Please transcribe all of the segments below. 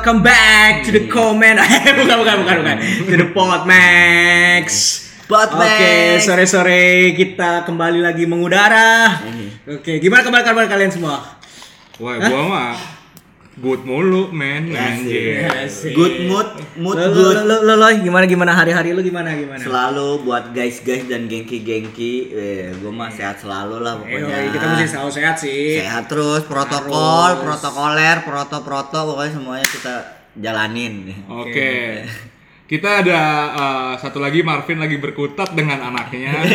welcome back to the comment. bukan, bukan, bukan, bukan. To the Podmax. Podmax. Oke, sore-sore kita kembali lagi mengudara. Oke, gimana kabar-kabar kalian semua? Wah, gua mah good mulu, men. Anjir. Good mood, mood Lo, lo, good. lo, lo, lo, gimana gimana hari-hari lu gimana gimana? Selalu buat guys-guys dan gengki-gengki, eh, gue mah sehat selalu lah Eh, pokoknya. kita mesti selalu sehat sih. sehat terus, protokol, Harus. protokoler, proto-proto, pokoknya semuanya kita jalanin. Oke. Kita ada eh, satu lagi Marvin lagi berkutat dengan anaknya.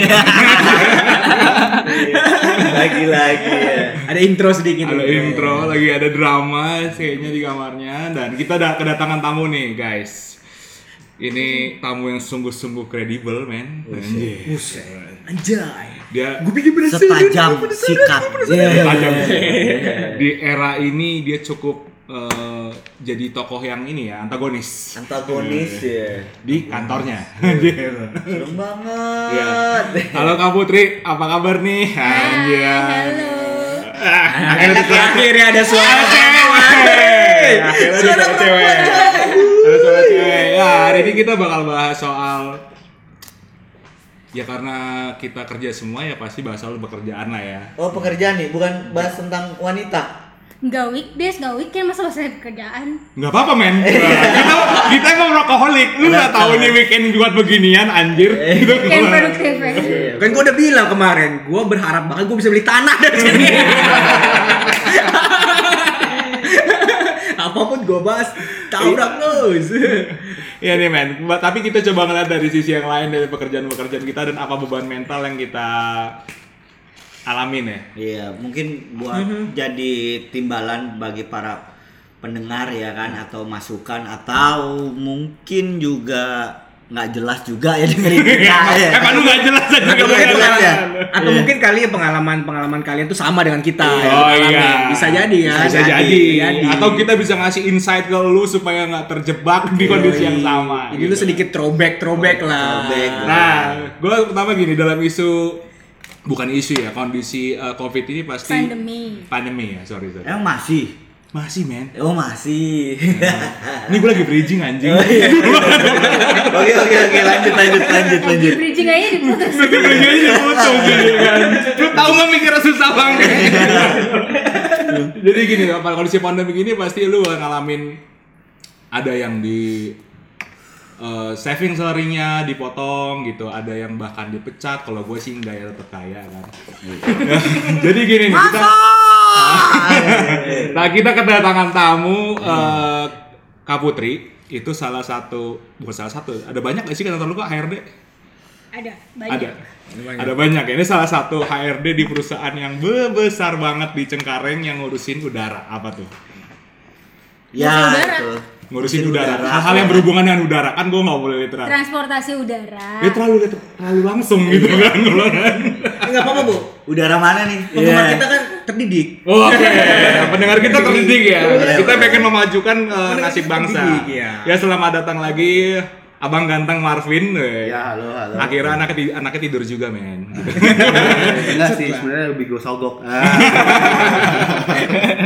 Lagi-lagi ya. Ada intro sedikit. ada nih. intro, lagi ada drama kayaknya di kamarnya dan kita ada kedatangan tamu nih, guys. Ini tamu yang sungguh-sungguh kredibel, men. Anjir. Buset. Anjay. Dia Gue bikin berasa Setajam sikat. tajam. Di era ini dia cukup eh, jadi tokoh yang ini ya, antagonis Antagonis ya. di kantornya. Anjir. Serem banget. Iya. Halo Kak Putri, apa kabar nih? Anjir. Halo. Akhirnya akhirnya ada suara Hey, akhirnya ada suara cewek. Ada suara cewek. Ya, hari ini kita bakal bahas soal Ya karena kita kerja semua ya pasti bahas soal pekerjaan lah ya. Oh pekerjaan nih, bukan bahas tentang wanita. Nggak weekdays, nggak weekend, masa bahasa pekerjaan? Nggak apa-apa men. kita kita emang rokoholik. Lu nggak tahu nih weekend buat beginian anjir. Gitu. Weekend produktif ya? Kan gue udah bilang kemarin, gue berharap banget gue bisa beli tanah dari sini. Apa pun gue bahas, tabrak terus. Iya nih men, tapi kita coba ngeliat dari sisi yang lain dari pekerjaan-pekerjaan kita dan apa beban mental yang kita alamin ya. Iya, mungkin buat jadi timbalan bagi para pendengar ya kan atau masukan atau mungkin juga nggak jelas juga ya dengerin kita ya. Emang lu nggak jelas aja Nggak jelas apa. ya? Atau mungkin kali pengalaman-pengalaman kalian tuh sama dengan kita. Oh yang iya. Bisa jadi ya. Bisa Bisa jadi. jadi. Atau kita bisa ngasih insight ke lu supaya nggak terjebak di kondisi yang sama. Jadi lu sedikit throwback throwback lah. Throwback. Nah, gue pertama gini dalam isu bukan isu ya kondisi uh, covid ini pasti Pandemi. pandemi ya sorry sorry Emang masih? masih men Oh masih. ini gue lagi bridging anjing oke oke oke lanjut lanjut lanjut lanjut. Bridging aja diputus. Nanti bridging aja dipotong gitu kan lu tau gak mikirnya susah banget jadi gini apa kondisi pandemi ini pasti lu ngalamin ada yang di eh, saving salary-nya dipotong gitu, ada yang bahkan dipecat. Kalau gue sih enggak ya tetap kaya kan. Jadi gini nih, kita Nah, kita kedatangan tamu eh Kak Putri itu salah satu bukan salah satu, ada banyak gak sih kantor lu kok HRD? Ada, banyak. Ada. Ada banyak ya. Ini salah satu HRD di perusahaan yang besar banget di Cengkareng yang ngurusin udara. Apa tuh? Ya udara. itu. Ngurusin udara. Hal-hal yang berhubungan dengan udara kan gue nggak boleh literal. Transportasi udara. Dia terlalu terlalu langsung gitu kan kalau kan. Enggak apa-apa, Bu. Udara mana nih? Penggemar Iya. kita kan terdidik. Oke, pendengar kita terdidik ya. Boleh, Kita pengen memajukan uh, nasib bangsa. terdidik, ya. Ya selamat datang lagi Abang ganteng Marvin. Ya halo halo. Akhirnya anaknya, ti- anaknya tidur juga men. Enggak sih, sebenarnya lebih gue sogok.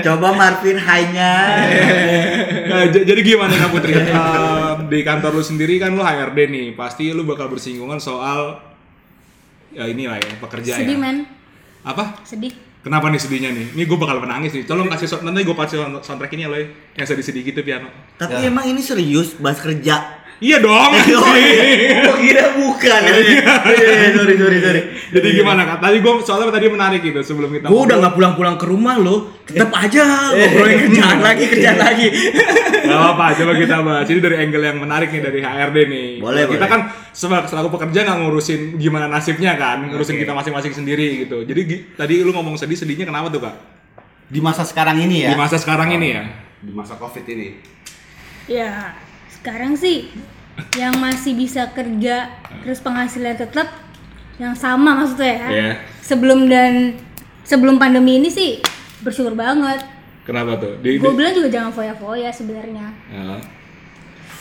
Coba Marvin high-nya. Nah, jadi gimana Kak Putri? Eh, di kantor lu sendiri kan lu HRD nih, pasti lu bakal bersinggungan soal ya inilah ya pekerjaan. Sedih, ya. men. Apa? Sedih. Kenapa nih sedihnya nih? Ini gue bakal menangis nih. Tolong kasih nanti gue kasih sound- soundtrack ini ya lo ya. yang sedih-sedih gitu piano. Tapi emang ini serius bahas kerja. Iya dong. Oh kira bukan. Iya, sorry sorry sorry. Jadi gimana kak? Tadi gue soalnya tadi menarik gitu sebelum kita. Gue udah nggak pulang-pulang ke rumah lo, tetap aja ngobrolin kerjaan lagi, kerjaan lagi. Gak apa-apa, coba kita bahas. Ini dari angle yang menarik nih dari HRD nih. Boleh, Kita boleh. kan sebagai selaku pekerja nggak ngurusin gimana nasibnya kan, ngurusin Oke. kita masing-masing sendiri gitu. Jadi tadi lu ngomong sedih, sedihnya kenapa tuh kak? Di masa sekarang ini ya. Di masa sekarang ini ya. Di masa Covid ini. Ya, sekarang sih yang masih bisa kerja terus penghasilan tetap yang sama maksudnya ya. Iya. Sebelum dan sebelum pandemi ini sih bersyukur banget. Kenapa tuh? Di, Gue di- bilang juga jangan foya-foya sebenarnya. Ya,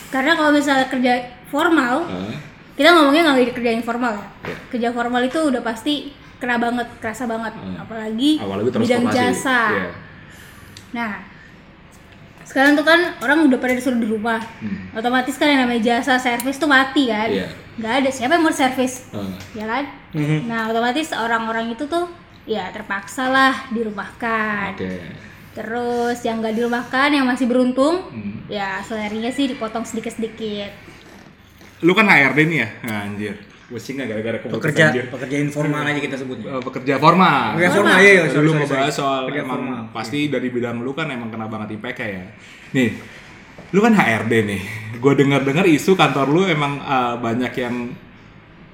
Karena kalau misalnya kerja formal, ya. kita ngomongnya nggak kerja informal ya. Iya. Kerja formal itu udah pasti kena banget, kerasa banget. Hmm. Apalagi Awalnya bidang jasa. Iya. Nah, sekarang tuh kan orang udah pada disuruh di rumah. Otomatis kan yang namanya jasa servis tuh mati kan. Nggak ada. Siapa yang mau servis Eh, ya kan? Nah otomatis orang-orang itu tuh ya terpaksa lah dirumahkan. Oke. terus yang nggak dirumahkan yang masih beruntung Hmm. ya salarinya sih dipotong sedikit-sedikit. Lu kan HRD nih ya? Nah, anjir. Pusing nggak gara-gara keputus Pekerja anjir. pekerja informal aja kita sebut. Eh, pekerja formal. Pekerja Formal. formal ya, ya. Lu ngebahas soal Pekerja emang formal. pasti dari bidang lu kan emang kena banget IPK ya. Nih, lu kan HRD nih. Gue dengar-dengar isu kantor lu emang eh, banyak yang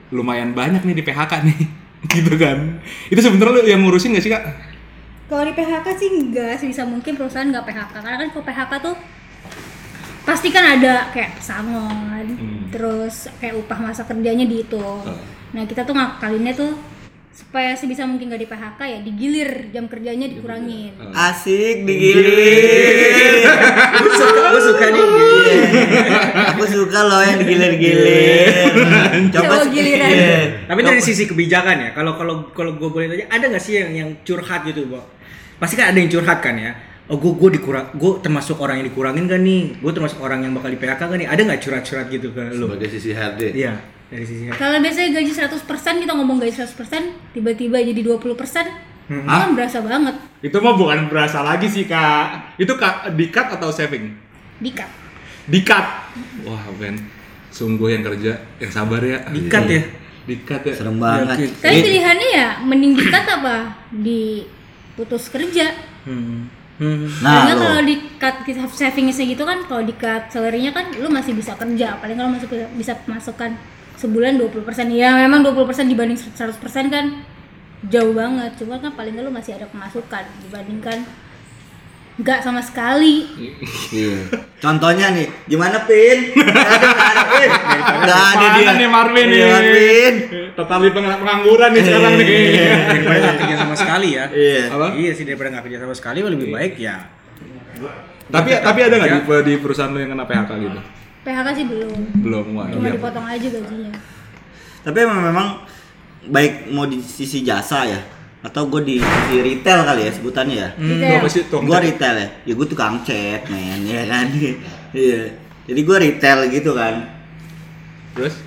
lumayan banyak nih di PHK nih. gitu kan. Itu sebenarnya lu yang ngurusin gak sih, Kak? Kalau di PHK sih enggak, sebisa mungkin perusahaan nggak PHK karena kan kalau PHK tuh pasti kan ada kayak pesangon, Hmm. terus kayak upah masa kerjanya dihitung. Nah kita tuh ngakalinnya tuh supaya sebisa mungkin nggak di PHK ya digilir jam kerjanya dikurangin. Asik digilir. Gue suka, gue suka nih. Aku suka loh yang digilir-gilir. Coba sih- giliran. iya. Tapi dari sisi kebijakan ya, kalau kalau kalau gue boleh tanya, ada nggak sih yang yang curhat gitu, Bo? Pasti kan ada yang curhat kan ya. Oh, gue gue dikurang, gue termasuk orang yang dikurangin kan nih. Gue termasuk orang yang bakal di PHK kan nih. Ada nggak curhat-curhat gitu ke lu? Sebagai sisi HRD. Iya, dari sisi Kalau biasanya gaji 100% kita ngomong gaji 100%, tiba-tiba jadi 20%, itu kan berasa banget Itu mah bukan berasa lagi sih, Kak. Itu Kak di-cut atau saving? dikat. Di-cut. Wah, Ben. Sungguh yang kerja, yang sabar ya. dikat ya. Di-cut ya. Serem banget. Tapi pilihannya ya mending dikat apa diputus kerja. Hmm. Hmm. Nah, Karena kalau di cut kita savingnya segitu kan kalau di cut salary-nya kan lu masih bisa kerja. Paling kalau masuk bisa masukkan sebulan 20% ya memang 20% dibanding 100% kan jauh banget. Cuma kan paling lu masih ada pemasukan dibandingkan nggak sama sekali Iya. Contohnya nih, gimana Pin? Gak ada, dia. nih Marvin nih? Iya, Marvin. Totali peng- pengangguran nih sekarang nih. daripada nggak kerja sama sekali ya. Iya. Iya sih daripada nggak kerja sama sekali lebih baik ya. Tapi tapi ada nggak di, di perusahaan lu yang kena PHK gitu? PHK sih belum Belum wah. cuma iya. dipotong aja gajinya Tapi emang memang baik mau di sisi jasa ya atau gue di sisi retail kali ya sebutannya ya. Hmm, sih? Gue retail ya, ya gue tukang cat men, ya kan. Iya. Jadi gue retail gitu kan. Terus?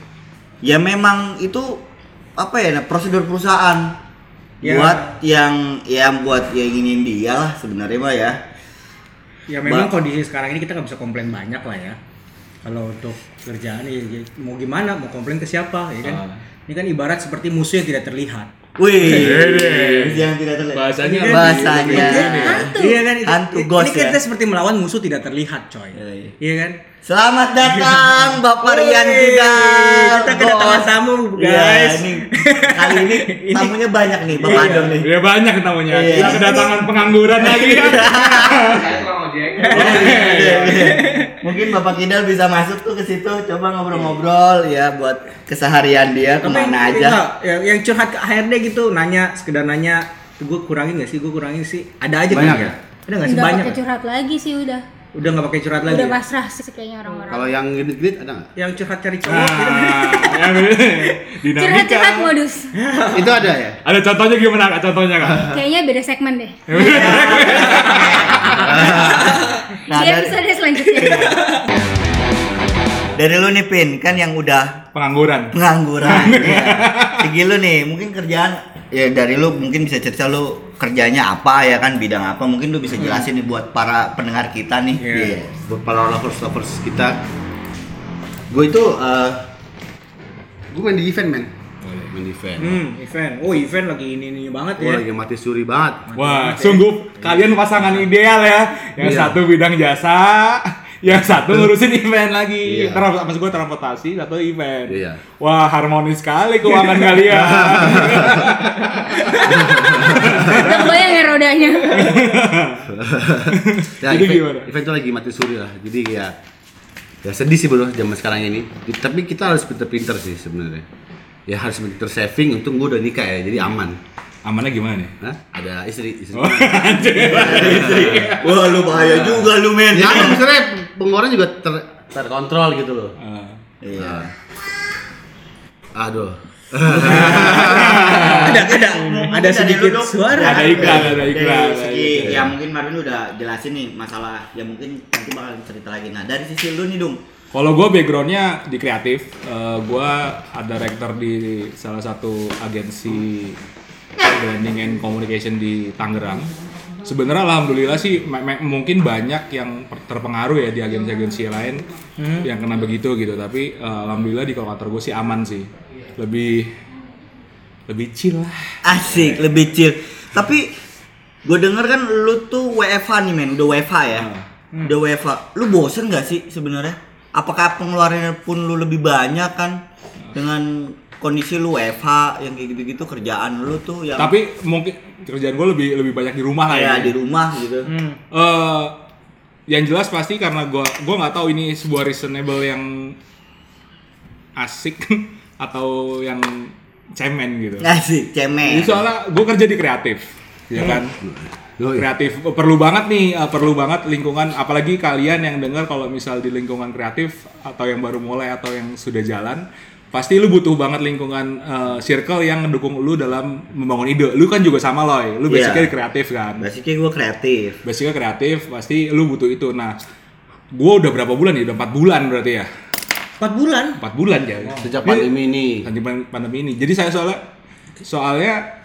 Ya memang itu apa ya prosedur perusahaan Ya. buat yang yang buat yang inginin dia lah sebenarnya mah ya. Ya memang Ba- kondisi sekarang ini kita nggak bisa komplain banyak lah ya. Kalau untuk kerjaan ya, ya mau gimana, mau komplain ke siapa, ya kan? Ah. Ini kan ibarat seperti musuh yang tidak terlihat. Wih, yang tidak terlihat. Bahasanya Iya, bahasanya. Hantu. Iya kan? Itu- Hantu ini ghost kita ya. seperti melawan musuh tidak terlihat, coy. Iya, iya. Iya kan? Selamat datang Bapak Rian Kidal. kita kedatangan tamu, Iya, guys. ini kali ini tamunya banyak nih Bapak Adon nih. Ya banyak tamunya. Iya. Kita kedatangan pengangguran lagi kan. Mungkin Bapak Kidal bisa masuk tuh ke situ, coba ngobrol-ngobrol ya buat keseharian dia ke mana aja. Enggak, yang, yang curhat ke HRD gitu, nanya, sekedar nanya, gue kurangin nggak sih, gue kurangin sih. Ada aja Banyak kan? ya? Ada nggak sih banyak? pakai curhat lagi sih udah Udah nggak pakai curhat lagi. udah ya? pasrah sih kayaknya orang-orang Kalau yang gede-gede ada nggak? Yang curhat cari cowok gitu. Nah, yang curhat-curhat modus Itu ada ya? Ada contohnya gimana kak? Contohnya kak? kayaknya beda segmen deh Nah, di dari, episode selanjutnya dari lu nih Pin, kan yang udah Pengangguran. pengangguran. ya. Segi lu nih, mungkin kerjaan ya dari lu mungkin bisa cerita lu kerjanya apa ya kan bidang apa mungkin lu bisa jelasin nih buat para pendengar kita nih. Iya. Iya. Buat para lovers lovers kita, gue itu eh gue main di event men. Main di event. Hmm, event. Oh, event lagi ini ini banget ya. lagi mati suri banget. Wah, sungguh kalian pasangan ideal ya. Yang Iya. satu bidang jasa, yang satu ngurusin event lagi. Iya. Karena maksud gue transportasi, satu event. Iya. Wah, harmonis sekali keuangan kalian. Gak bayang ya rodanya Ya, Jadi event, gimana? event itu lagi mati suri lah. Jadi ya ya sedih sih bro zaman sekarang ini. Tapi kita harus pinter-pinter sih sebenarnya. Ya harus pinter saving. Untung gue udah nikah ya, jadi aman. Amannya gimana nih? Hah? Ada istri, istri. Oh, anjir. Wah, lu bahaya juga lu men. ya kan misalnya pengeluaran juga ter terkontrol gitu loh. Ah. Iya. Aduh. ada ada ada sedikit suara. Ada iklan, ada iklan, segi iklan. ya mungkin Marvin udah jelasin nih masalah ya mungkin nanti bakal cerita lagi. Nah dari sisi lu nih dong. Kalau gue backgroundnya di kreatif, eh, gue ada rektor di salah satu agensi branding and communication di Tangerang. Sebenarnya alhamdulillah sih mungkin banyak yang terpengaruh ya di agensi-agensi lain yang kena begitu gitu. Tapi eh, alhamdulillah di kantor gue sih aman sih, lebih lebih chill lah. Asik lebih chill. Tapi gue denger kan lu tuh WFH nih men, udah WFH ya. Udah WFH. Lu bosen gak sih sebenarnya? Apakah pengeluarannya pun lu lebih banyak kan dengan kondisi lu WFH yang kayak gitu-gitu kerjaan lu tuh yang Tapi mungkin kerjaan gue lebih lebih banyak di rumah lah ya. kayak di rumah gitu. Eh, yang jelas pasti karena gua gua nggak tahu ini sebuah reasonable yang asik atau yang cemen gitu. Asik, cemen. Jadi soalnya gue kerja di kreatif, ya kan. Yoi. Kreatif perlu banget nih, eh, perlu banget lingkungan. Apalagi kalian yang dengar kalau misal di lingkungan kreatif atau yang baru mulai atau yang sudah jalan, pasti lu butuh banget lingkungan eh, circle yang mendukung lu dalam membangun ide. Lu kan juga sama loy, lu Iya. basically kreatif kan Basicnya gue kreatif. basicnya kreatif pasti lu butuh itu nah gua udah berapa bulan ya udah empat bulan berarti ya Empat bulan. empat bulan ya Sejak pandemi ini. Pan- pandemi ini jadi saya soalnya soalnya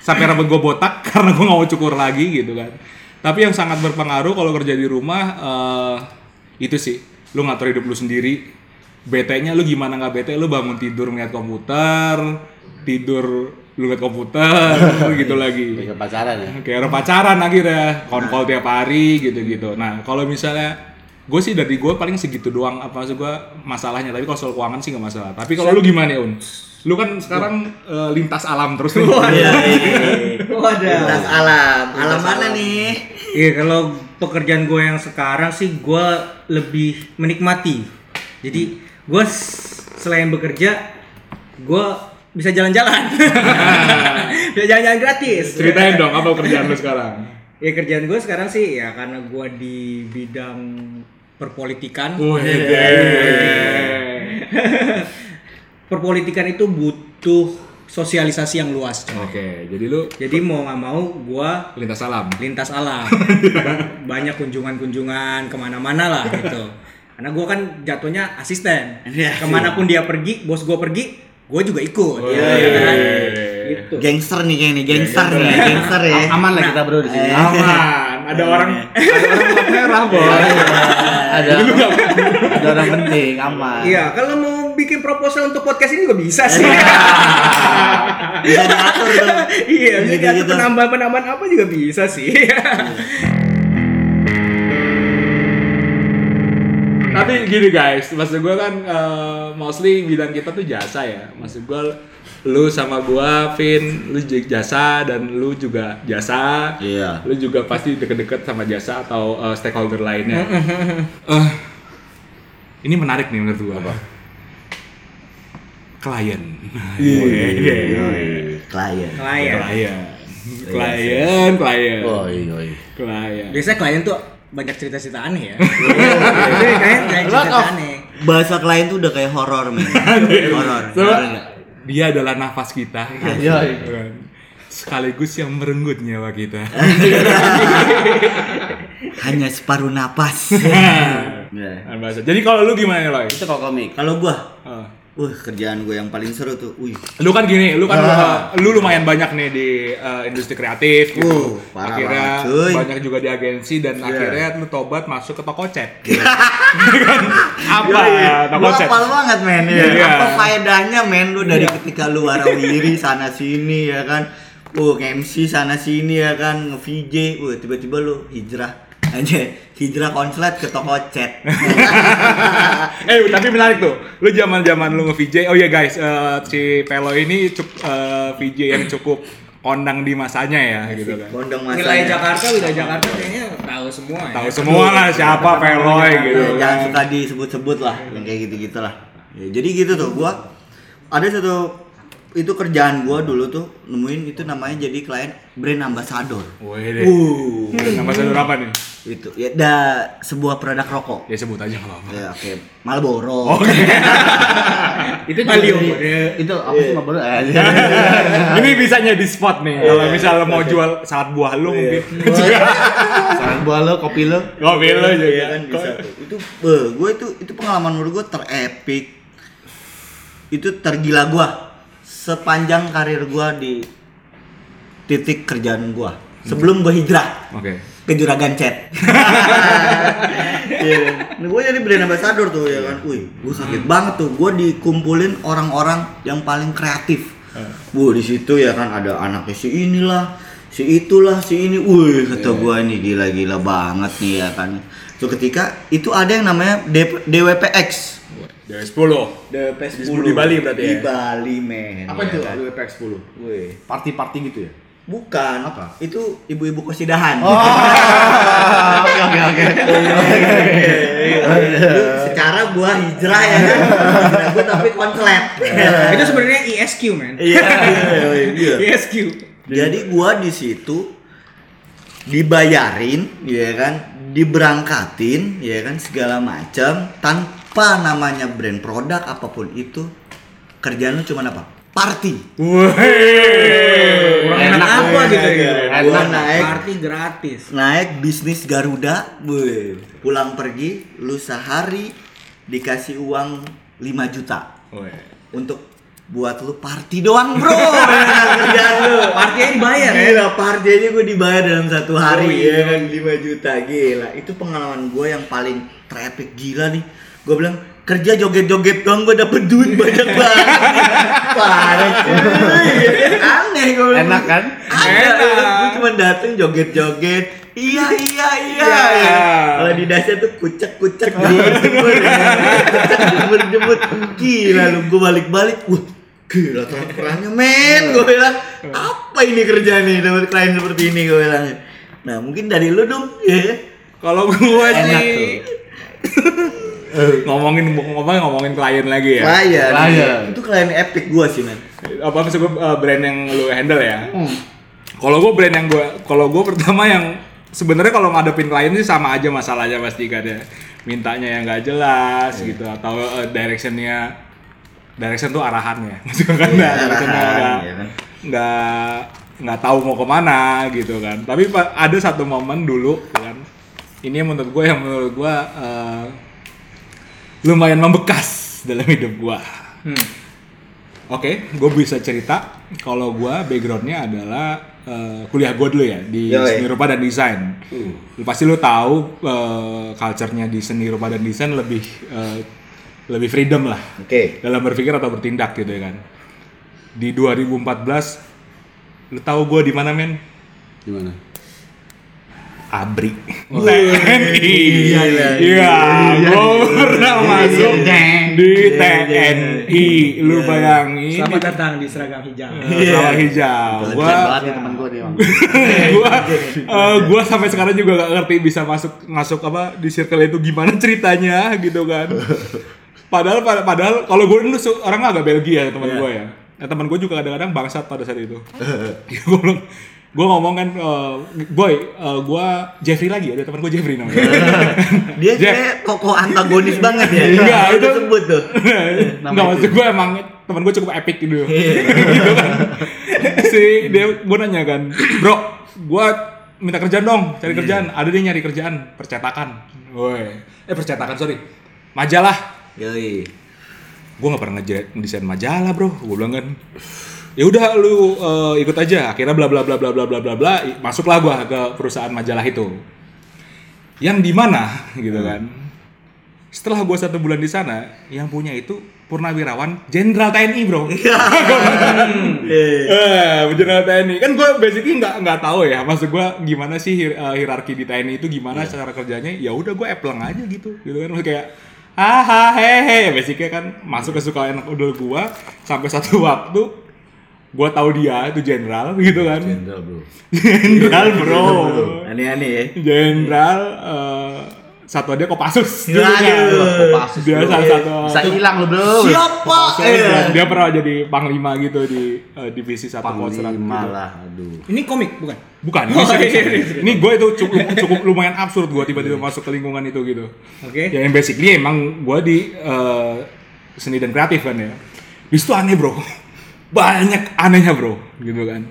sampai rambut gue botak karena gue nggak mau cukur lagi gitu kan. Tapi yang sangat berpengaruh kalau kerja di rumah eh, itu sih lu ngatur hidup lu sendiri. Bete-nya lu gimana nggak bete lu bangun tidur ngeliat komputer tidur lu ngeliat komputer gitu lagi. Kayak pacaran ya. kayak orang pacaran akhirnya konkol tiap hari gitu-gitu. Nah kalau misalnya gue sih dari gue paling segitu doang apa maksud gue masalahnya. Tapi kalau soal keuangan sih nggak masalah. Tapi kalau lu gimana un lu kan sekarang eh, lintas alam terus nih Iya, Waduh. Lintas alam. Alam mana nih? Iya kalau pekerjaan gue yang sekarang sih gue lebih menikmati. Jadi gue selain bekerja, gue bisa jalan-jalan. bisa jalan-jalan gratis. ceritain dong apa kerjaan lu sekarang Ya kerjaan gue sekarang sih ya karena gue di bidang perpolitikan. Perpolitikan itu butuh sosialisasi yang luas. coy. oke jadi lu Jadi mau nggak mau gue lintas alam lintas alam Ba- banyak kunjungan-kunjungan ke mana-mana lah gitu karena gue kan jatuhnya asisten Iya. ke mana pun dia pergi bos gue pergi gue juga ikut Oh, ya, iya. kan? gitu Gangster nih kayak nih, gangster nih, gangster ya. Aman lah kita bro di sini. aman ada orang ada orang merah bos Ada ada orang penting, aman. iya kalau mau bikin proposal untuk podcast ini juga bisa sih Bisa diatur iya bisa diatur penambahan-penambahan apa juga bisa sih Tapi gini guys, maksud gue kan eh, mostly bidang kita tuh jasa ya. Maksud gue lu sama gua, Vin, lu juga jasa dan lu juga jasa. Iya. Lu juga pasti deket-deket sama jasa atau eh, stakeholder lainnya. Eh, ini menarik nih menurut gua. Apa? Klien. Klien. klien Klien. Klien, klien. Oh iya iya. Klien. biasanya klien tuh banyak cerita-cerita aneh ya Biasanya klien cerita aneh Bahasa klien tuh udah kayak horor men. Horor. Dia adalah nafas kita. Iya. Sekaligus yang merenggut nyawa kita. Hanya separuh napas. Bahasa. Jadi kalau lu gimana Loy? Itu kok komik. Kalau gua, Eh, wah kerjaan gua yang paling seru tuh. Wih. lu kan gini, lu kan Ah. lu lumayan banyak nih di uh, industri kreatif gitu. Uh, parah akhirnya banget, cuy. banyak juga di agensi dan Iya. akhirnya lu tobat masuk ke toko cat. Apa toko Gua cat? hafal banget men ya. Iya. Apa faedahnya men lu dari ketika lu warawiri sana sini ya kan. Uh, MC sana sini ya kan, nge-VJ, uh tiba-tiba lu hijrah aja hijrah konslet ke toko chat. eh tapi menarik tuh. Lu zaman-zaman lu nge-VJ. Oh iya guys, eh, si Pelo ini cuk, eh, VJ yang cukup kondang di masanya ya gitu kan. Wilayah masanya. Jakarta wilayah Jakarta kayaknya tahu semua ya. Tahu semua lah siapa Peloy gitu. Eh, jangan suka disebut-sebut lah yang kayak gitu-gitu lah ya, jadi gitu tuh gua ada satu itu kerjaan gua dulu tuh nemuin itu namanya jadi klien brand ambassador Wih uh Nama sadar apa nih? itu ya da sebuah produk rokok Ya sebut aja kalau apa. ya oke Marlboro Oke. Itu Malio. Itu apa sih Mabel? Eh, Ini bisanya di spot nih. Kalau misalnya mau jual salad buah lu mungkin. Saran buah lo, kopi lo. Kopi lu juga. Iya kan bisa tuh. Itu gue itu itu pengalaman menurut gue terepik. Itu tergila gue sepanjang karir gue di titik kerjaan gue sebelum gue hijrah Oke. ke juragan chat. Iya. Nah, gue jadi brand ambassador tuh ya kan. Wih, gue sakit banget tuh. Gue dikumpulin orang-orang yang paling kreatif. Bu di situ ya kan ada anaknya si inilah, si itulah, si ini. Wih, kata gue ini gila-gila banget nih ya kan. Tuh ketika itu ada yang namanya D- DWPX. Dari 10. DWP Di Bali berarti Di ya? Bali men. Apa ya itu? kan? WPX 10. Wih. Party-party gitu ya? Bukan. Apa? Itu ibu-ibu kosidahan. Oh. Oke oke oke. Lu secara gua hijrah ya kan. Hijrah gua tapi konslet. Itu sebenarnya ESQ, man. Iya, iya, iya. ESQ. Jadi gua di situ dibayarin, ya kan, diberangkatin, ya kan, segala macam tanpa namanya brand produk apa pun itu. Kerjaan lu cuma apa? Party. Kurang enak Enak, apa gitu ya. Enak. Gua naik Party gratis. naik bisnis Garuda, weh. pulang pergi, lu sehari dikasih uang 5 juta untuk buat lu party doang bro kerjaan lu Partinya dibayar ya. gila party aja gue dibayar dalam satu hari Oh, iya. ya kan 5 juta gila itu pengalaman gue yang paling traffic gila nih gue bilang kerja joget-joget doang gue dapet duit banyak banget. Parah aneh gue bilang. Enak kan? ada gue cuma dateng joget-joget. Iya iya iya. Iya. kalau di dasar tuh kucek kucek jemur jemur jemur jemur gila lu. Gue balik balik wah gila transferannya men. Gue bilang apa ini kerjaan nih dapat klien seperti ini? Gue bilang. Nah mungkin dari lu dong ya. Kalau gua Enak sih ngomongin ngomongin ngomongin klien lagi ya. klien Klien. itu klien epic gue sih men Apa maksud gua uh, brand yang lu handle ya? Kalau gua brand yang gua kalau gua pertama yang sebenarnya kalau ngadepin klien sih sama aja masalahnya pasti kan ya. Mintanya yang nggak jelas gitu atau uh, directionnya direction tuh arahannya. Maksudnya kan Iya, directionnya arahan, nggak ya kan. nggak nggak tahu mau ke mana gitu kan. Tapi ada satu momen dulu kan. Ini yang menurut gue yang menurut gue uh, lumayan membekas dalam hidup gue. Hmm. Oke, gue bisa cerita kalau gue backgroundnya adalah eh, kuliah gue dulu ya di Yoi. seni rupa dan desain. Lu Pasti lu tahu eh, culture-nya di seni rupa dan desain lebih eh, lebih freedom lah oke dalam berpikir atau bertindak gitu ya kan. Di 2014 lu tahu gue di mana men? Gimana? Abri. Oh. TNI. Iya, iya, Iya, gue pernah masuk di Iya, iya, TNI. Lu bayangin. Selamat datang di seragam hijau. Sama hijau. Gua Gua teman gue nih emang. gua eh, gua sampai sekarang juga gak ngerti bisa masuk masuk apa di circle itu gimana ceritanya gitu kan. Padahal pad- padahal kalau gue dulu orang agak Belgia ya teman Iya. gue ya. Nah, teman gue juga kadang-kadang bangsat pada saat itu. gue bilang gue ngomong kan eh, boy eh, gue Jeffrey lagi ada teman gue Jeffrey namanya dia Jeff. kayak tokoh antagonis banget ya Enggak, itu- sebut tuh Nggak maksud gue emang teman gue cukup epic gitu. gitu kan. Si dia gue nanya kan, bro, gue minta kerjaan dong, cari kerjaan. Ada dia nyari kerjaan percetakan. Woi, eh percetakan sorry, majalah. yoi Gue nggak pernah ngedesain majalah bro. Gue bilang kan, ya udah lu eh, ikut aja. Akhirnya bla bla bla bla bla bla bla bla, masuklah gue ke perusahaan majalah itu. Yang di mana gitu kan? Setelah gue satu bulan di sana, yang punya itu purnawirawan Jenderal TNI bro. Eh, Jenderal TNI kan gue basically nggak nggak tahu ya, maksud gue gimana sih hier- eh, hierarki di TNI itu gimana cara kerjanya? Ya udah gue epleng aja gitu, gitu kan maksud kayak haha hehe, basically kan masuk ke suka anak udel gue sampai satu waktu gue tahu dia itu jenderal gitu kan, Jenderal bro. jenderal bro, aneh-aneh ya jenderal eh, satu dia Kopassus Aduh. dulunya. Kopassus, dia salah satu Bisa hilang lo bro. siapa dia, dia pernah jadi panglima gitu di eh, divisi satu Kostrad Panglima gitu. lah, aduh. Ini komik bukan? Bukan, ini, serius. ini gue itu cukup cukup lumayan absurd gue tiba-tiba masuk ke lingkungan itu gitu. Oke. Ya yang basically emang gue di eh, seni dan kreatif kan ya. di situ aneh bro banyak anehnya bro gitu kan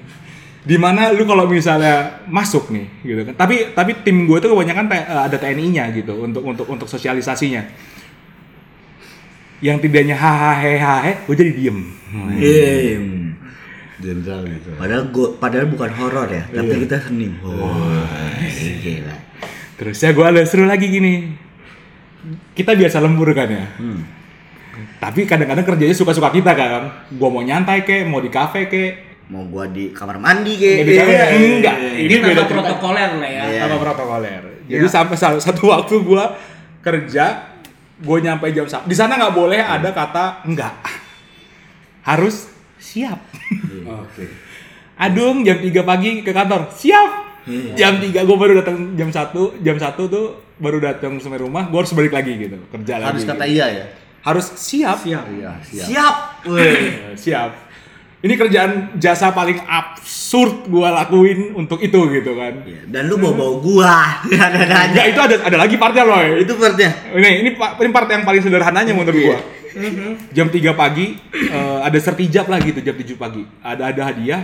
di mana lu kalau misalnya masuk nih gitu kan tapi tapi tim gue tuh kebanyakan T- ada TNI-nya gitu untuk untuk untuk sosialisasinya yang tidaknya hahaha gue jadi diem Iya. Jenderal gitu. Padahal gua, padahal bukan horor ya, tapi kita seni. Wah, gila. terus ya gue ada seru lagi gini kita biasa lembur kan ya Hmm. Tapi kadang-kadang kerjanya suka-suka kita kan gue mau nyantai kek mau di kafe kek Mau gua di kamar mandi kayak di kafe enggak Ini ini beda protokoler lah ya. Iya. sama protokoler. Jadi sampai sa- satu waktu gua kerja, gue nyampe jam satu. Di sana nggak boleh ada kata enggak. Harus siap. Oke. Adung jam 3 pagi ke kantor. Siap. Jam 3 gue baru datang jam 1, jam 1 tuh baru datang sampai rumah, gue harus balik lagi gitu, kerja Harus lagi. kata gitu. iya ya. Harus siap. Siap. Iya, siap. siap. Siap. Ini kerjaan jasa paling absurd gua lakuin untuk itu gitu kan. Iya, Dan lu bawa bawa gua. Ada ada aja. Enggak itu ada ada lagi partnya loh. Itu partnya. Ini ini ini part yang paling sederhananya menurut gua. Jam 3 pagi eh, ada sertijab lah gitu jam 7 pagi. Ada ada hadiah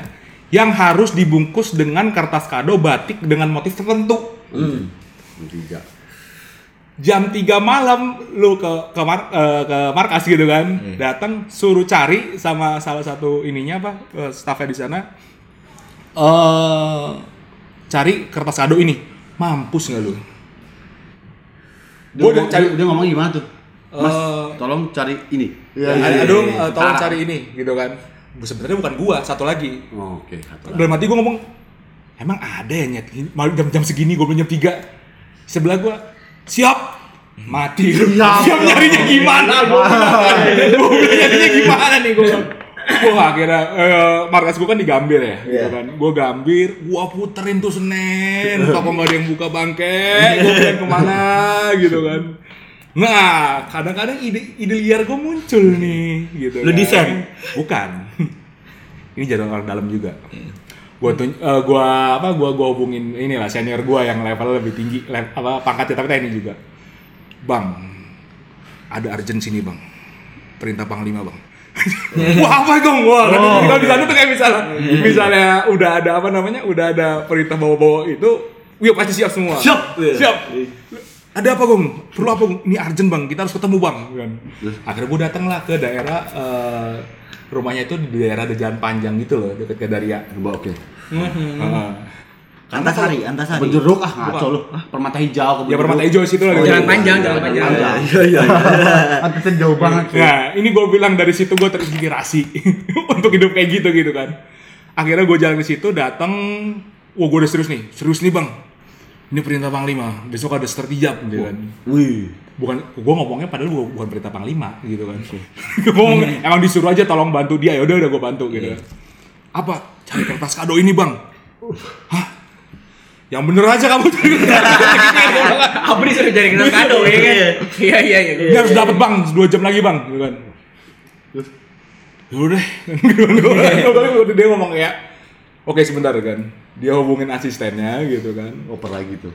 yang harus dibungkus dengan kertas kado batik dengan motif tertentu. Tiga. Jam 3 malam lu ke ke, mar- eh, ke markas gitu kan. Datang suruh cari sama salah satu ininya apa eh, staffnya di sana. Eh cari kertas kado ini. Mampus nggak lu? Dia, Gua udah ngomong, cari- dia, ngomong gimana tuh? Mas, Eh, tolong cari ini. Ya, aduh, eh, tolong cari ini gitu kan. Sebenarnya bukan gua, satu lagi. Oh, Oke, satu lagi. Dalam hati gua ngomong, emang ada ya nyet malam jam-jam segini gua belum jam 3. Sebelah gua, siap. Mati. Siap, nyarinya gimana bilang nyarinya gimana nih gua. Wah akhirnya eh, markas gua kan di Gambir ya, gitu Iya. kan. Gua Gambir, gua puterin tuh Senen, toko nggak ada yang buka bangke, gua bilang ke mana gitu kan. Nah, kadang-kadang ide ide liar gue muncul nih, gitu. Lu kan. desain? Bukan. Ini jadwal orang dalam juga. Gua tuh, eh, gua apa? Gua gua hubungin inilah senior gua yang level lebih tinggi, le- apa pangkatnya tapi TNI juga. Bang, ada urgent sini bang. Perintah panglima bang. Wah apa dong? Wah, kan kalau di sana tuh kayak misalnya, misalnya udah ada apa namanya, udah ada perintah bawa-bawa itu, wih pasti siap semua. Siap. Siap. Ada apa Gong? Perlu apa Gong? Ini urgent bang, kita harus ketemu bang. Kan. Akhirnya gue datang lah ke daerah eh, rumahnya itu di daerah ada jalan panjang gitu loh, deket ke Daria. Coba Heeh. Antasari, Antasari. Berjeruk ah ngaco lu. Ah, permata hijau ke Ya permata hijau situ lah. Jalan panjang, jalan panjang. Iya iya. Pantasnya jauh banget. Nah, ini gue bilang dari situ gue terinspirasi untuk hidup kayak gitu gitu kan. Akhirnya gue jalan ke situ, datang, wah gue udah serius nih, serius nih bang. Ini perintah panglima, besok ada sertijab gitu kan. Wih. Bukan, gue ngomongnya padahal gua bukan perintah panglima gitu kan. gue ngomong, emang disuruh aja tolong bantu dia, ya udah udah gue bantu gitu. Apa? Cari kertas kado ini bang. Hah? Yang bener aja kamu cari kertas kado. Apa disuruh cari kita kado ya kan? Iya iya iya. Ini harus dapat bang, dua jam lagi bang, gitu kan. Ya udah, Tapi dia ngomong kayak, oke sebentar kan. Dia hubungin asistennya gitu kan. Oper lagi tuh.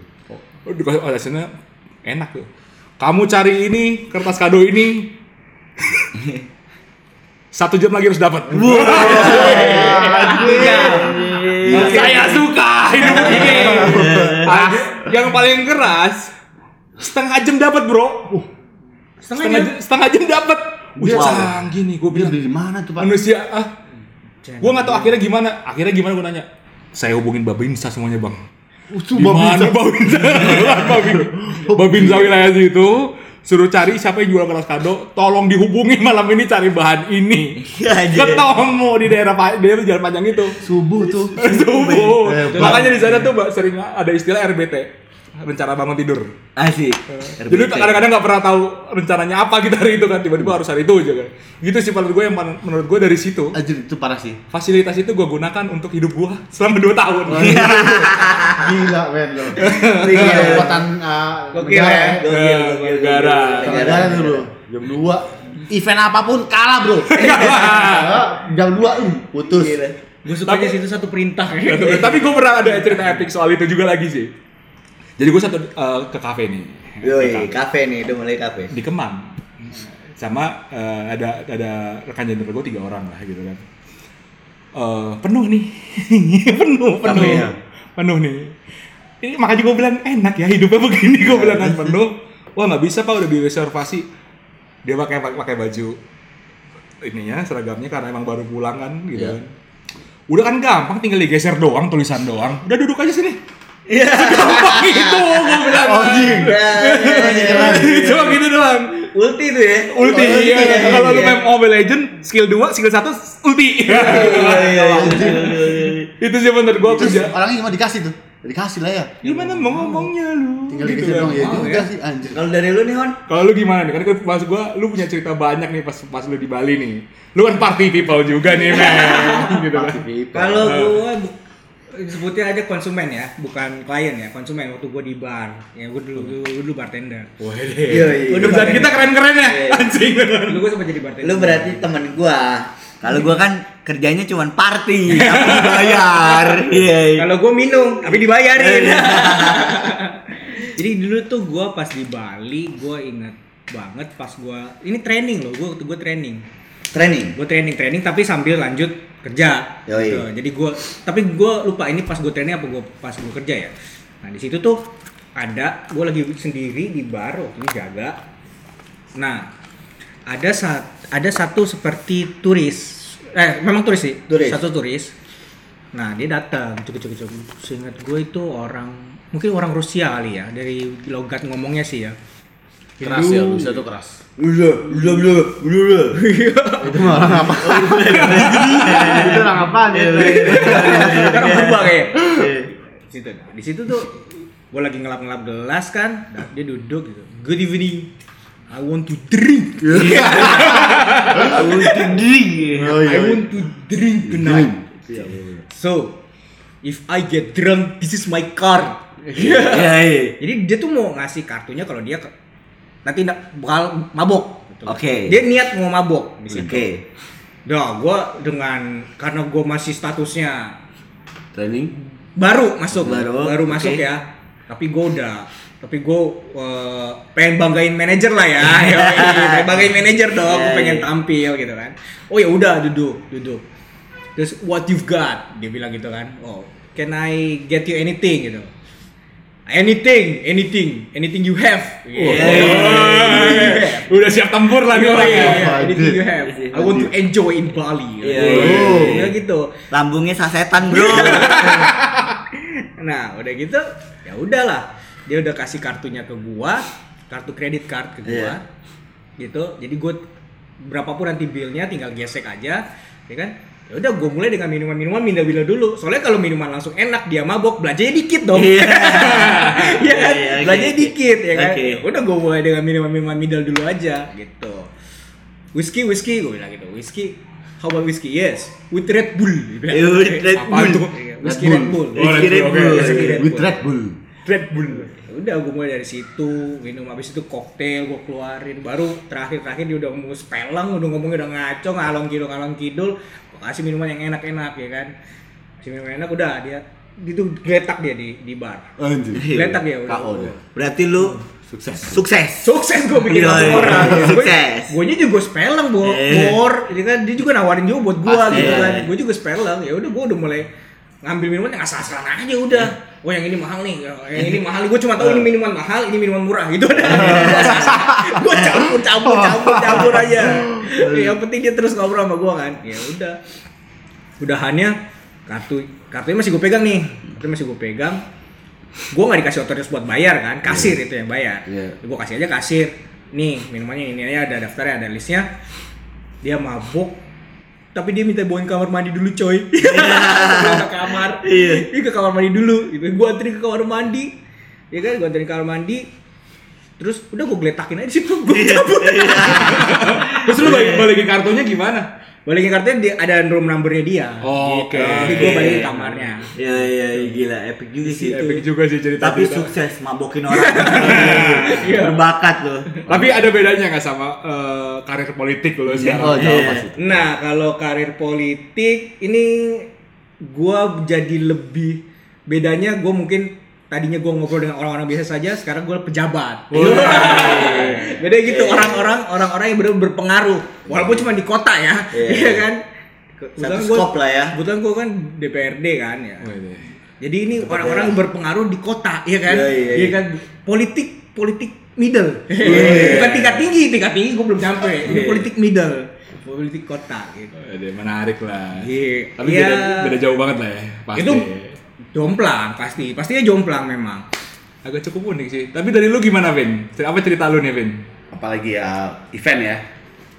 Oh, dikasih oh, asistennya enak tuh. Kamu cari ini kertas kado ini. Satu jam lagi harus dapat. Saya suka hidup ini. Yang paling keras setengah jam dapat bro. Setengah jam, setengah jam dapat. Wih, Wow. canggih nih gue bilang. di mana tuh, Pak? Manusia ah. Gue nggak tahu akhirnya gimana. Akhirnya gimana gue nanya. Saya hubungin Babinsa semuanya bang. Usu Di mana Babinsa? Babin- Babinsa wilayah situ suruh cari siapa yang jual keras kado, tolong dihubungi malam ini cari bahan ini. Anjir. Ketemu di daerah di daerah jalan panjang itu. Subuh tuh. Subuh. Eh, Makanya di sana tuh Mbak, sering ada istilah RBT. Rencana bangun tidur. Asik. Jadi kadang-kadang nggak pernah tahu rencananya apa kita hari itu kan tiba-tiba harus hari itu aja kan. Gitu sih menurut gue yang menurut gue dari situ Anjir itu parah sih. fasilitas itu gue gunakan untuk hidup gue selama 2 tahun. Gila, men. Iya. Kekuatan uh, Gokil negara ya. ya. Ya, Negara. Negara tuh, Bro. Jam 2 event apa pun kalah, Bro. Jam 2 uh, putus. Gue sukanya situ satu perintah. Tapi gue pernah ada cerita epic soal itu juga lagi sih. Jadi gue satu eh, ke kafe nih. Yoi, kafe. nih, udah mulai kafe. Di Kemang. sama eh, ada ada rekan jenderal gue tiga orang lah gitu kan Eh, penuh nih penuh penuh Tapi ya. penuh nih ini makanya gue bilang enak ya hidupnya begini gue bilang kan penuh wah nggak bisa pak udah direservasi dia pakai pakai baju ininya seragamnya karena emang baru pulang kan gitu Iya. kan udah kan gampang tinggal digeser doang tulisan doang udah duduk aja sini Iya. gampang itu gue bilang Oh, jing. cuma gitu doang Ulti tuh ya. ulti Oh, iya. iya, kalau lu iya. main Mobile Legend skill 2 skill 1 ulti Iya, iya, iya, iya. itu sih menurut gua Terus kerja orangnya gimana dikasih tuh? Dikasih lah ya. gimana mau ngomongnya lu Tinggal Gitu dikasih doang ya Oh, juga sih anjir. Kalau dari lu nih Hon, Kalau lu gimana nih? Kan kan pas gua lu punya cerita banyak nih pas pas lu di Bali nih. Lu kan party people juga nih, men. gitu kan. Kalau gua bu- sebutnya aja konsumen ya, bukan klien ya, konsumen waktu gua di bar. Ya gua dulu gua, gua dulu bartender. Wah, Iya, iya. Udah perusahaan kita keren-keren ya, anjing. Dulu gua sempat jadi bartender. lu berarti temen gua. Kalau gua kan kerjanya cuma party, tapi dibayar. Iya. iya. Kalau gua minum, tapi dibayarin. jadi dulu tuh gua pas di Bali, gua ingat banget pas gua ini training loh, gua waktu gua training. Training. gue training training tapi sambil lanjut kerja. Yoi. Gitu. jadi gue tapi gue lupa ini pas gue training apa gue pas gue kerja ya. Nah di situ tuh ada gue lagi sendiri di bar waktu itu jaga. Nah ada saat ada satu seperti turis. Eh memang turis sih. Turis. satu turis. Nah dia datang. Cukup cukup cukup seingat gue itu orang mungkin orang Rusia kali ya. Dari logat ngomongnya sih ya Keras ya, bisa tuh keras. Udah, udah, udah, udah. Itu mah orang apa? Itu orang apa nih? Sekarang berubah kayak. Di situ, di situ tuh gue lagi ngelap-ngelap gelas kan, nah, dia duduk gitu. Good evening. I want to drink. Aku tinggi. Oh I iya. want to drink tonight. So, if I get drunk, this is my card. Iya, iya. Jadi dia tuh mau ngasih kartunya kalau dia nanti nak bakal mabok. gitu. Oke. Dia niat mau mabok di situ. Oke. Dah, gue dengan karena gue masih statusnya Training. baru masuk Baru, baru, masuk ya tapi gue udah tapi gue uh, pengen banggain manajer lah ya pengen banggain manajer dong gue pengen tampil gitu kan oh ya udah duduk duduk terus what you've got dia bilang gitu kan oh can I get you anything gitu anything anything anything you have Yeah. Udah siap tempur lah nih orang ya. iya, anything you have I want to enjoy in Bali Iya, Oh. Ya gitu Lambungnya sasetan, Bro. Nah, udah gitu, ya udahlah. Dia udah kasih kartunya ke gua, kartu kredit card ke gua. Iya. Gitu. Jadi gua berapapun nanti billnya tinggal gesek aja, ya kan? Ya udah gua mulai dengan minuman-minuman minda-minda dulu. Soalnya kalau minuman langsung enak dia mabok, belanjanya dikit dong. Iya. Iya kan? Iya, oke, belanjanya oke. dikit ya kan. Oke. Ya Udah gua mulai dengan minuman-minuman mindal dulu aja gitu. Whisky, whisky, gue bilang gitu. Whisky, how about whisky? Yes, with Red Bull. Dia bilang. Eh, with Red Bull. Whisky Red Bull. Whisky Red. Bull. With. Red Bull. Red Bull. Ya udah gue mulai dari situ minum habis itu koktail gue keluarin baru terakhir terakhir dia udah mau spelang udah ngomongnya udah ngaco ngalong kidul ngalong kidul gue kasih minuman yang enak-enak ya kan kasih minuman enak udah dia itu geletak dia di di bar Anjir. geletak dia udah KO dia. Berarti lu Sukses. sukses. sukses gue bikin Iya, iya, orang iya. Sukses. gue nya juga spelang bo Eh. bor jadi kan dia juga nawarin juga buat gue gitu kan gue juga spelang ya udah gue udah mulai ngambil minuman yang asal-asalan aja udah oh yang ini mahal nih. Yang ini mahal. Gue cuma tahu ini minuman mahal ini minuman murah. Gitu gue campur campur campur campur aja. Yang penting dia terus ngobrol sama gue kan. Ya udah. Udahannya kartu kartunya masih gue pegang nih. Kartunya masih gue pegang. Gue nggak dikasih otoritas buat bayar kan kasir itu yang bayar. Iya. gue kasih aja kasir. Nih minumannya ini aja ada daftarnya ada listnya. Dia mabuk tapi dia minta bawain kamar mandi dulu coy. Sebelum ke kamar. Iya. dia ke kamar mandi dulu gitu. Gue anterin ke kamar mandi. Ya kan? Gue anterin ke kamar mandi. Terus udah gue geletakin aja situ. Gue cabut. Terus lu balik balikin kartunya gimana? Balikin kartunya dia ada room numbernya dia Oh, gitu. oke. jadi gue balikin kamarnya Iya, iya, iya, gila epic juga sih itu. Epic juga sih cerita Tapi sukses mabokin orang. Iya. Berbakat loh. Tapi ada bedanya nggak sama eh, karir politik lo sekarang? Oh, jauh Iya. pasti. Nah, kalau karir politik ini gua jadi lebih bedanya gue mungkin tadinya gue ngobrol dengan orang-orang biasa saja sekarang gue pejabat beda gitu orang-orang orang-orang yang benar berpengaruh walaupun cuma di kota ya Iya. iya kan Satu skop lah ya. kebetulan gue kan DPRD kan ya Wih, jadi ini orang-orang yang berpengaruh di kota ya kan Iya, iya, iya. kan politik politik middle Iya. bukan tingkat tinggi tingkat tinggi gue belum sampai ini Iya. politik middle politik kota gitu Waduh, menarik lah. Iya. Tapi Iya. beda, beda jauh banget lah ya. Pasti. Itu jomplang pasti. Pastinya jomplang memang. Agak cukup unik sih. Tapi dari lu gimana, Vin? Apa cerita lu nih, Vin? apalagi ya event ya.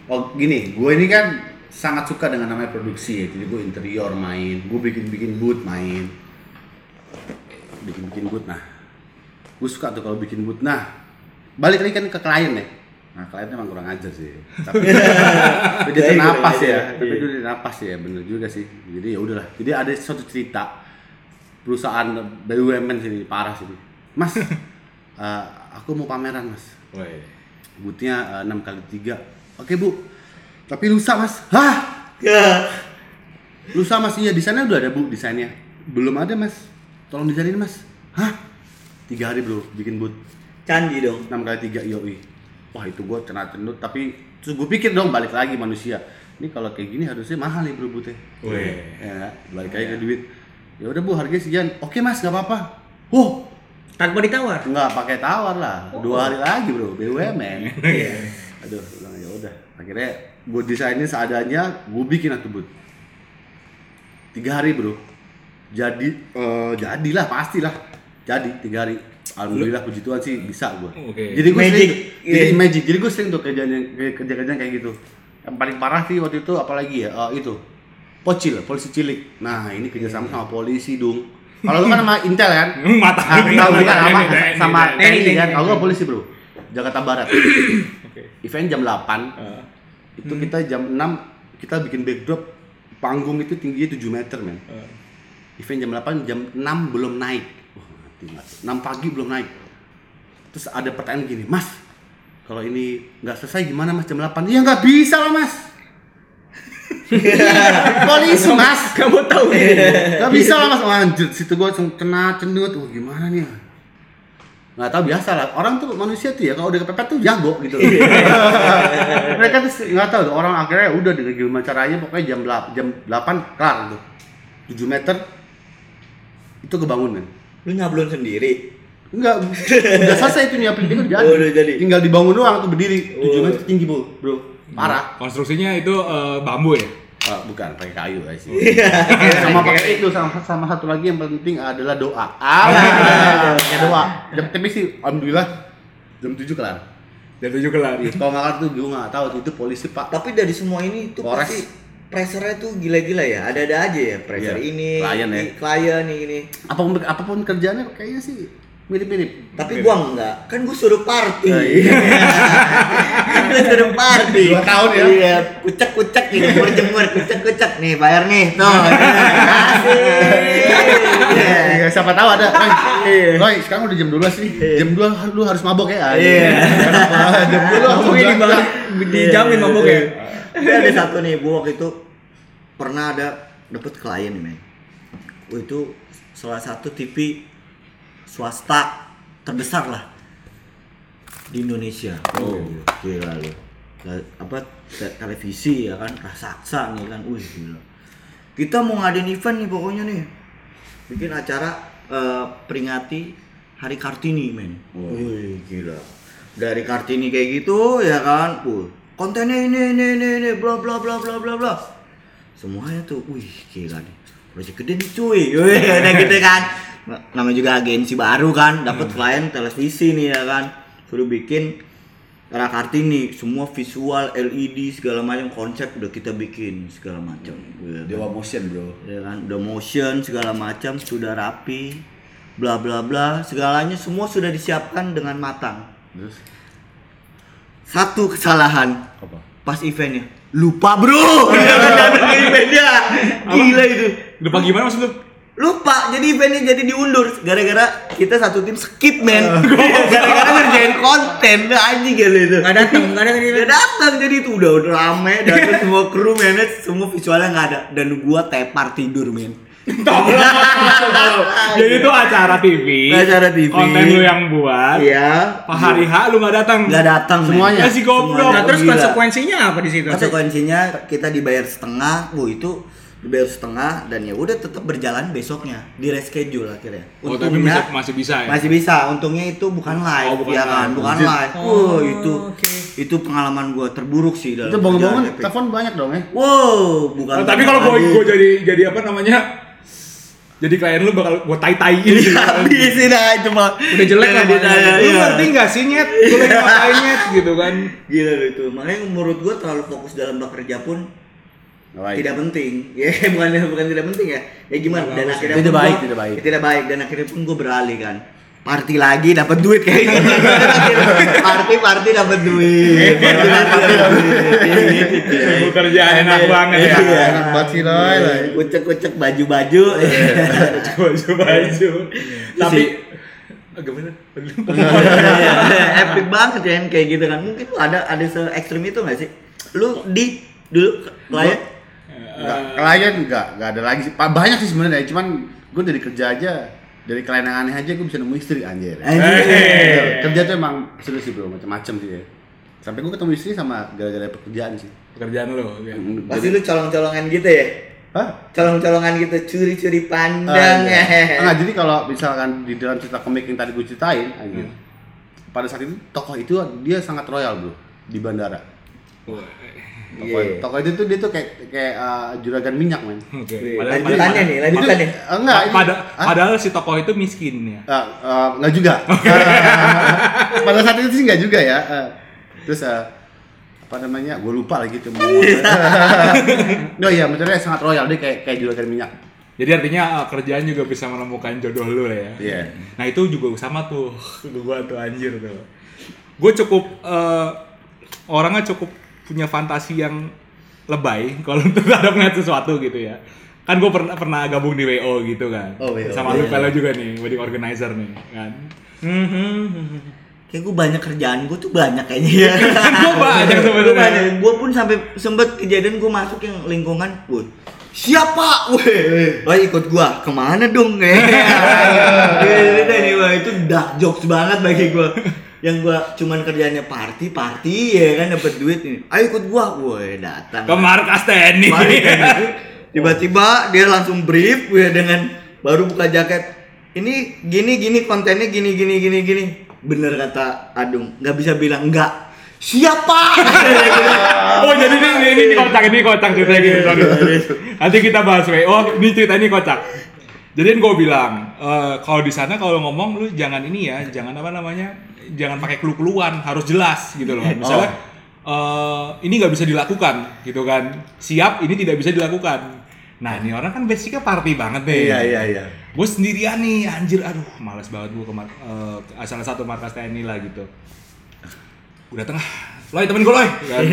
Oh gini gue ini kan sangat suka dengan namanya produksi ya. Jadi gue interior main gue bikin bikin booth main. Bikin bikin booth nah. Gue suka tuh kalau bikin booth. Nah balik lagi kan ke klien ya. Nah kliennya emang kurang ajar sih. Tapi tapi dia tuh Iya, napas iya, ya. iya. tapi dia napas ya bener juga sih. Jadi ya udahlah. Jadi ada suatu cerita perusahaan BUMN sini parah sih. Mas eh, aku mau pameran mas. Woi. Bootnya eh, 6 kali 3 Oke bu. Tapi lusa mas. Hah? Ya. Lusa mas. Iya desainnya udah ada bu desainnya. Belum ada mas. Tolong desainin mas. Hah? Tiga hari bro bikin boot Canggih dong. 6 kali 3 yoi. Wah itu gua kena cenut Tapi terus gue pikir dong balik lagi manusia. Ini kalau kayak gini harusnya mahal nih bro bootnya. Ya balik lagi ke duit ya udah bu harganya sekian Oke mas gak apa-apa Wow tanpa ditawar Nggak pakai tawar lah. Dua hari lagi bro, BUMN. Aduh, bilang ya udah. Akhirnya gue desainin seadanya, gue bikin atuh bud. Tiga hari bro. Jadi, eh jadilah pastilah. Jadi tiga hari. Alhamdulillah puji Tuhan sih bisa gue. Oke. Jadi gue sering, jadi Iya. magic. Jadi gue sering tuh kerjaan yang kerja-kerjaan kayak gitu. Yang paling parah sih waktu itu apalagi ya Eh, itu pocil, polisi cilik. Nah ini kerjasama sama polisi dong. Kalau lu kan sama Intel kan? Hmm, mata Ah, ini, tahu bukan Sama ini, TNI kan? Kalau gua polisi bro, Jakarta Barat. Oke. Event jam 8 Eh, itu kita jam 6 kita bikin backdrop panggung itu tingginya 7 meter men. Event jam 8 jam 6 belum naik. Wah, mati. 6 pagi belum naik. Terus ada pertanyaan gini, Mas, kalau ini nggak selesai gimana Mas jam 8? Ya nggak bisa lah Mas. Polisi Mas. kamu tahu Gak bisa lah mas, lanjut situ gua langsung kena cenut, wah gimana nih? Nggak tahu biasa lah, orang tuh manusia tuh ya kalau udah kepepet tuh jago gitu. Mereka tuh nggak tahu tuh, orang akhirnya udah dengan gimana caranya pokoknya jam 8, jam 8 kelar gitu. 7 meter itu kebangun kan. Lu nyablon sendiri. Enggak, udah selesai itu nyiapin itu udah jadi. Oh, udah jadi. Tinggal dibangun doang tuh berdiri 7 Oh. meter tinggi bu, bro. Parah. Konstruksinya itu eh, bambu ya? Ah, bukan pakai kayu guys. sama pakai itu sama sama satu lagi yang penting adalah doa. Ah, pakai doa. Jam tapi sih alhamdulillah jam 7 kelar. Dan tujuh kelar. Kalau nggak kelar tuh gue nggak tahu itu polisi pak. Tapi dari semua ini tuh Polres. pasti pressure-nya tuh gila-gila ya. Ada-ada aja ya pressure Iya, ini, klien ya. klien nih ini. Apa pun apa pun kerjanya kayaknya sih mirip-mirip. Tapi gua enggak, kan gua suruh party. Oh, iya. Gua suruh party. Dua tahun ya? Iya, kucek-kucek nih, jemur-jemur, kucek-kucek nih, bayar nih. Tuh. Kasih. Iya, siapa tahu ada. Roy, Iya. Sekarang udah jam 12 nih. Jam 2 lu harus mabok ya. Iya. Jam 2 lu harus Mabok ini belanja. dijamin mabok ya ada satu nih, gua waktu itu pernah ada dapet klien nih, men. Itu salah satu TV swasta terbesar lah di Indonesia. Oh, gila lu. Apa te- televisi ya kan, raksasa nih kan. Wih, gila. Kita mau ngadain event nih pokoknya nih. Bikin acara eh, peringati Hari Kartini, men. Wih, gila. Dari Kartini kayak gitu ya kan. Uh, kontennya ini ini ini ini bla bla bla bla bla bla. Semuanya tuh, wih, gila nih. Proyek gede nih cuy. Wih, udah gitu kan. Namanya juga agensi baru kan, dapat klien televisi nih ya kan. Suruh bikin era Kartini, semua visual LED segala macam konsep udah kita bikin segala macam. Wih, Dewa motion, Bro. ya kan? Udah motion segala macam sudah rapi bla bla bla. Segalanya semua sudah disiapkan dengan matang. Terus? Satu kesalahan. Apa? pas eventnya. Lupa bro! Jangan datang ke eventnya. Gila itu. Lupa gimana maksud lu? Lupa jadi eventnya jadi diundur gara-gara kita satu tim skip men gara-gara ngerjain konten anjing gila itu nggak datang nggak datang Gak datang jadi itu udah udah rame datang semua kru manage semua visualnya nggak ada dan gua tepar tidur men Jadi itu acara TV. Acara TV. Konten lu yang buat. Iya. Pak hari H lu nggak datang. Nggak datang. Semuanya? Ya si goblok. Nah, terus konsekuensinya apa di situ? Konsekuensinya kita dibayar setengah, bu itu dibayar setengah dan ya udah tetap berjalan besoknya di reschedule akhirnya. Oh, tapi masih, masih bisa ya? masih bisa. Untungnya itu bukan live, Oh, bukan ya kan? live. Bukan live. Oh, Wow, itu oke. itu pengalaman gua terburuk sih dalam Itu bangun-bangun telepon banyak dong ya. Wow, bukan. Oh, tapi kalau gue lagi. gue jadi jadi apa namanya? Jadi klien lu bakal gue tai tai ini. habisin aja cuma Udah jelek lah, Iya, Bang. iya, Lu iya. ngerti nggak sih nyet? Gue lagi ngapain nyet gitu kan? Gila lu itu. Makanya menurut gua terlalu fokus dalam bekerja pun baik. tidak penting. Ya bukan bukan tidak penting ya. Ya gimana? Dan akhirnya Tidak pun baik, gua- tidak baik. ya, tidak baik dan akhirnya pun gue beralih kan. Party lagi dapat duit kayak gitu. party party dapat duit. Party party dapat duit. Gitu, cuy. Ibu kerjaan enak banget Iya. ya. Enak banget sih Roy. Roy. Kucek-kucek baju-baju. Baju baju. Tapi gimana? Epic banget ya kayak gitu kan. Mungkin lu ada ada se ekstrim itu gak sih? Lu di dulu klien Enggak, klien enggak, enggak ada lagi sih. Banyak sih sebenarnya, cuman gue dari kerja aja dari klien yang aneh aja gue bisa nemu istri anjir. Eh. Kerja tuh emang serius sih bro, macam-macam sih ya. Sampai gue ketemu istri sama gara-gara pekerjaan sih. Pekerjaan lu. ya. pasti lu colong-colongan gitu ya? Hah? Colong-colongan gitu, curi-curi pandang Ah, iya. ya. Enggak, jadi kalau misalkan di dalam cerita komik yang tadi gue ceritain, anjir. Pada saat itu tokoh itu dia sangat royal bro di bandara. Tokoh, Iya. tokoh itu tuh dia tuh kayak kayak uh, juragan minyak men. Oke. Wih, Padahal- Lanjutannya nih, lanjutannya. Itu- enggak, ini- Pada, Hah? padahal si tokoh itu miskin ya. Uh, uh, nggak juga. Pada saat itu sih nggak juga ya. Uh, terus uh, apa namanya? Gue lupa lagi tuh. no iya, maksudnya sangat royal dia kayak kayak juragan minyak. Jadi artinya uh, kerjaan juga bisa menemukan jodoh lu lah ya. Iya. Nah itu juga sama tuh, gua tuh anjir tuh. Gue cukup uh, orangnya cukup punya fantasi yang lebay kalau terhadap ngeliat sesuatu gitu ya. Kan gue pernah pernah gabung di WO gitu kan. Oh, WO. Sama lu Iya. Velo juga nih, wedding organizer nih kan. Kayak gue banyak kerjaan gue tuh banyak kayaknya ya. Kan gue banyak Gue sebenarnya. banyak. Gue pun sampai sempet kejadian gue masuk yang lingkungan, woi siapa? Weh, wah ikut gua ke mana dong? Eh, itu nih itu dark jokes banget bagi gua. Yang gua cuman kerjanya party party ya kan dapat duit nih. Ayo ikut gua, woi datang. Ke markas TNI. Tiba-tiba dia langsung brief ya dengan baru buka jaket. Ini gini gini kontennya gini gini gini gini. Bener kata Adung, nggak bisa bilang enggak. Siapa? Oh jadi ini ini, ini kocak ini kocak ceritanya gini sorry. Nanti kita bahas WO, ini cerita ini kocak. Jadi gue bilang, eh, kalau di sana kalau ngomong lu jangan ini ya, jangan apa namanya, jangan pakai clue-cluan, harus jelas gitu loh. Misalnya eh, ini nggak bisa dilakukan gitu kan, siap ini tidak bisa dilakukan. Nah ini orang kan basicnya party banget nih. Iya iya iya. Gue sendirian nih, anjir, aduh, males banget gue ke mar- eh, ke salah satu markas TNI lah gitu. Gue dateng ah, Loy temen gue Loy. Kan.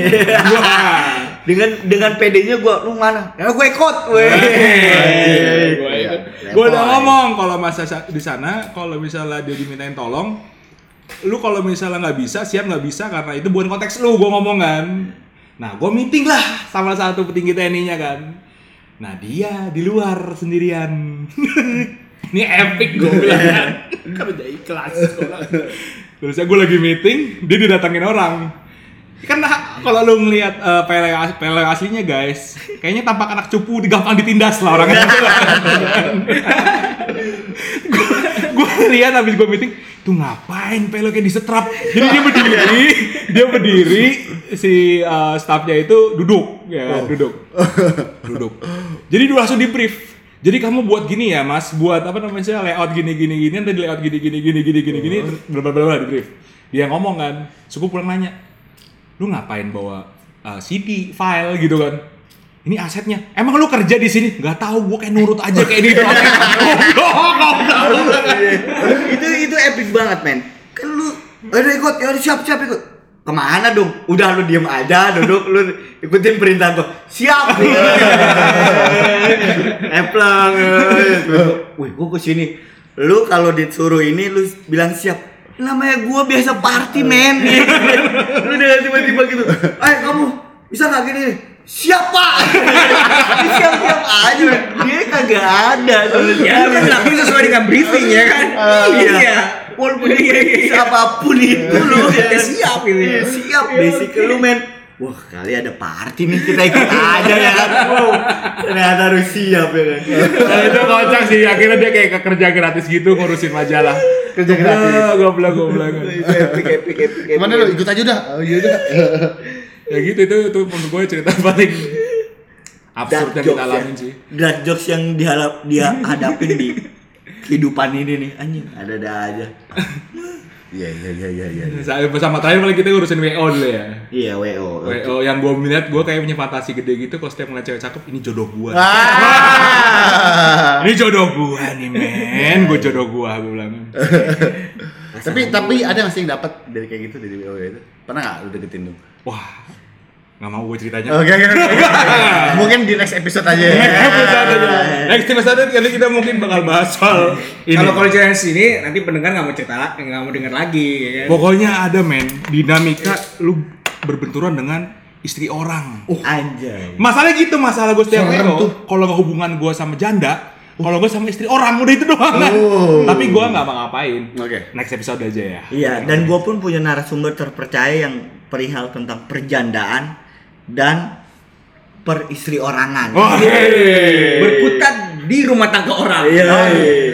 Wah. dengan dengan PD-nya gua lu mana? Ya gue ikut. Weh. Gue udah ngomong kalau masa sa- di sana kalau misalnya dia dimintain tolong lu kalau misalnya nggak bisa siap nggak bisa karena itu bukan konteks lu gue ngomong kan. Nah gue meeting lah sama satu petinggi TNI-nya kan. Nah dia di luar sendirian. Ini epic gue bilang kan. Kan udah ikhlas gua bilang. terus gue lagi meeting dia didatangin orang kan ha- kalau lu ngelihat uh, pele, as- pele aslinya guys kayaknya tampak anak cupu gampang ditindas lah orangnya gue lihat habis gue meeting tuh ngapain pele kayak disetrap? Jadi dia berdiri dia berdiri si uh, staffnya itu duduk ya duduk. Duduk. Jadi dia langsung di brief jadi kamu buat gini ya mas buat apa namanya layout gini gini gini nanti layout gini gini gini gini gini gini bla bla bla, di brief dia ngomong kan suku pulang nanya lu ngapain bawa uh, CD file gitu kan ini asetnya emang lu kerja di sini nggak tahu gua kayak nurut aja kayak goblok itu itu epic banget men. Kan lu udah ikut, ya siap siap ikut. Ke mana dong? Udah lu diem aja, duduk lu ikutin perintah gua. Siap. Eplang. Wih, gua ke sini. Lu kalau disuruh ini lu bilang siap. Namanya gua biasa party men. lu dengan tiba-tiba gitu. Eh kamu bisa nggak gini? siapa siap siap aja dia kagak ada Ya lu kan sesuai dengan briefing ya kan? iya. Walaupun dia siapa pun itu lu Ya, siap ini. Iya, siap basic lu men Wah kali ada party nih kita ikut aja ya kan wow, Ternyata harus siap ya kan Nah, itu kocak sih akhirnya dia kayak ke kerja gratis gitu ngurusin majalah. Kerja gratis. Goblok goblok. Epic epic epic epic. Gimana lu ikut aja udah? Oh, iya udah. ya gitu itu itu menurut gue cerita paling absurd yang kita alamin sih. Dark jokes yang dihalap, dia hadapin di kehidupan ini nih anjing ada-ada aja Iya iya iya iya iya. Saya bersama terakhir paling kita ngurusin WO dulu ya. iya wo WO yang gue melihat gue kayak punya fantasi gede gitu kalau setiap ngeliat cewek cakep ini jodoh gue. Ah. Ini jodoh gue nih men, gue jodoh gue gue bilang. tapi tapi ada nggak sih yang dapat dari kayak gitu dari WO itu? Pernah nggak lu deketin dong? Wah, nggak mau gue ceritanya. Oke oke oke. Mungkin di next episode aja. ya. Episode aja. Next episode kali kita mungkin bakal bahas soal ini. Kalau kalau cerita sini nanti pendengar nggak mau cerita nggak mau dengar lagi ya kan? Pokoknya ada men dinamika lu berbenturan dengan istri orang. anjay Masalahnya gitu masalah gue setiap tuh. kalau hubungan gue sama janda, kalau gue sama istri orang udah itu doang. Oh. Tapi gue nggak mau ngapain. Oke. Next episode aja ya. Iya, dan gue pun punya narasumber terpercaya yang perihal tentang perjandaan dan peristri orangan. Oh, hey. Berkutat di rumah tangga orang. Iya.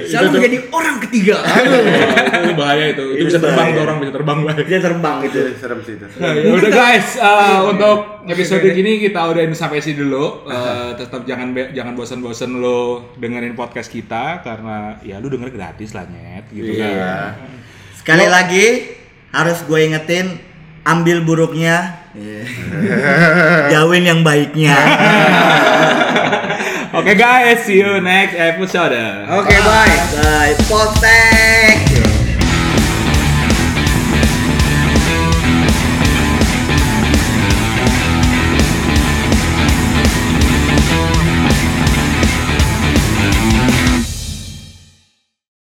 Selalu menjadi orang ketiga. itu bahaya itu. Itu Itu bisa terbang tuh orang bisa terbang bahaya. Dia terbang gitu. Itu serem sih itu. Nah, ya udah guys, uh, untuk episode ini kita udahin sampai sini dulu. Uh, tetap jangan jangan bosan-bosan lo dengerin podcast kita karena ya lu denger gratis lah nyet gitu Iya. kan. Sekali lagi harus gue ingetin ambil buruknya, jauhin yang baiknya. Oke guys, see you next episode. Oke, bye. Guys, postek.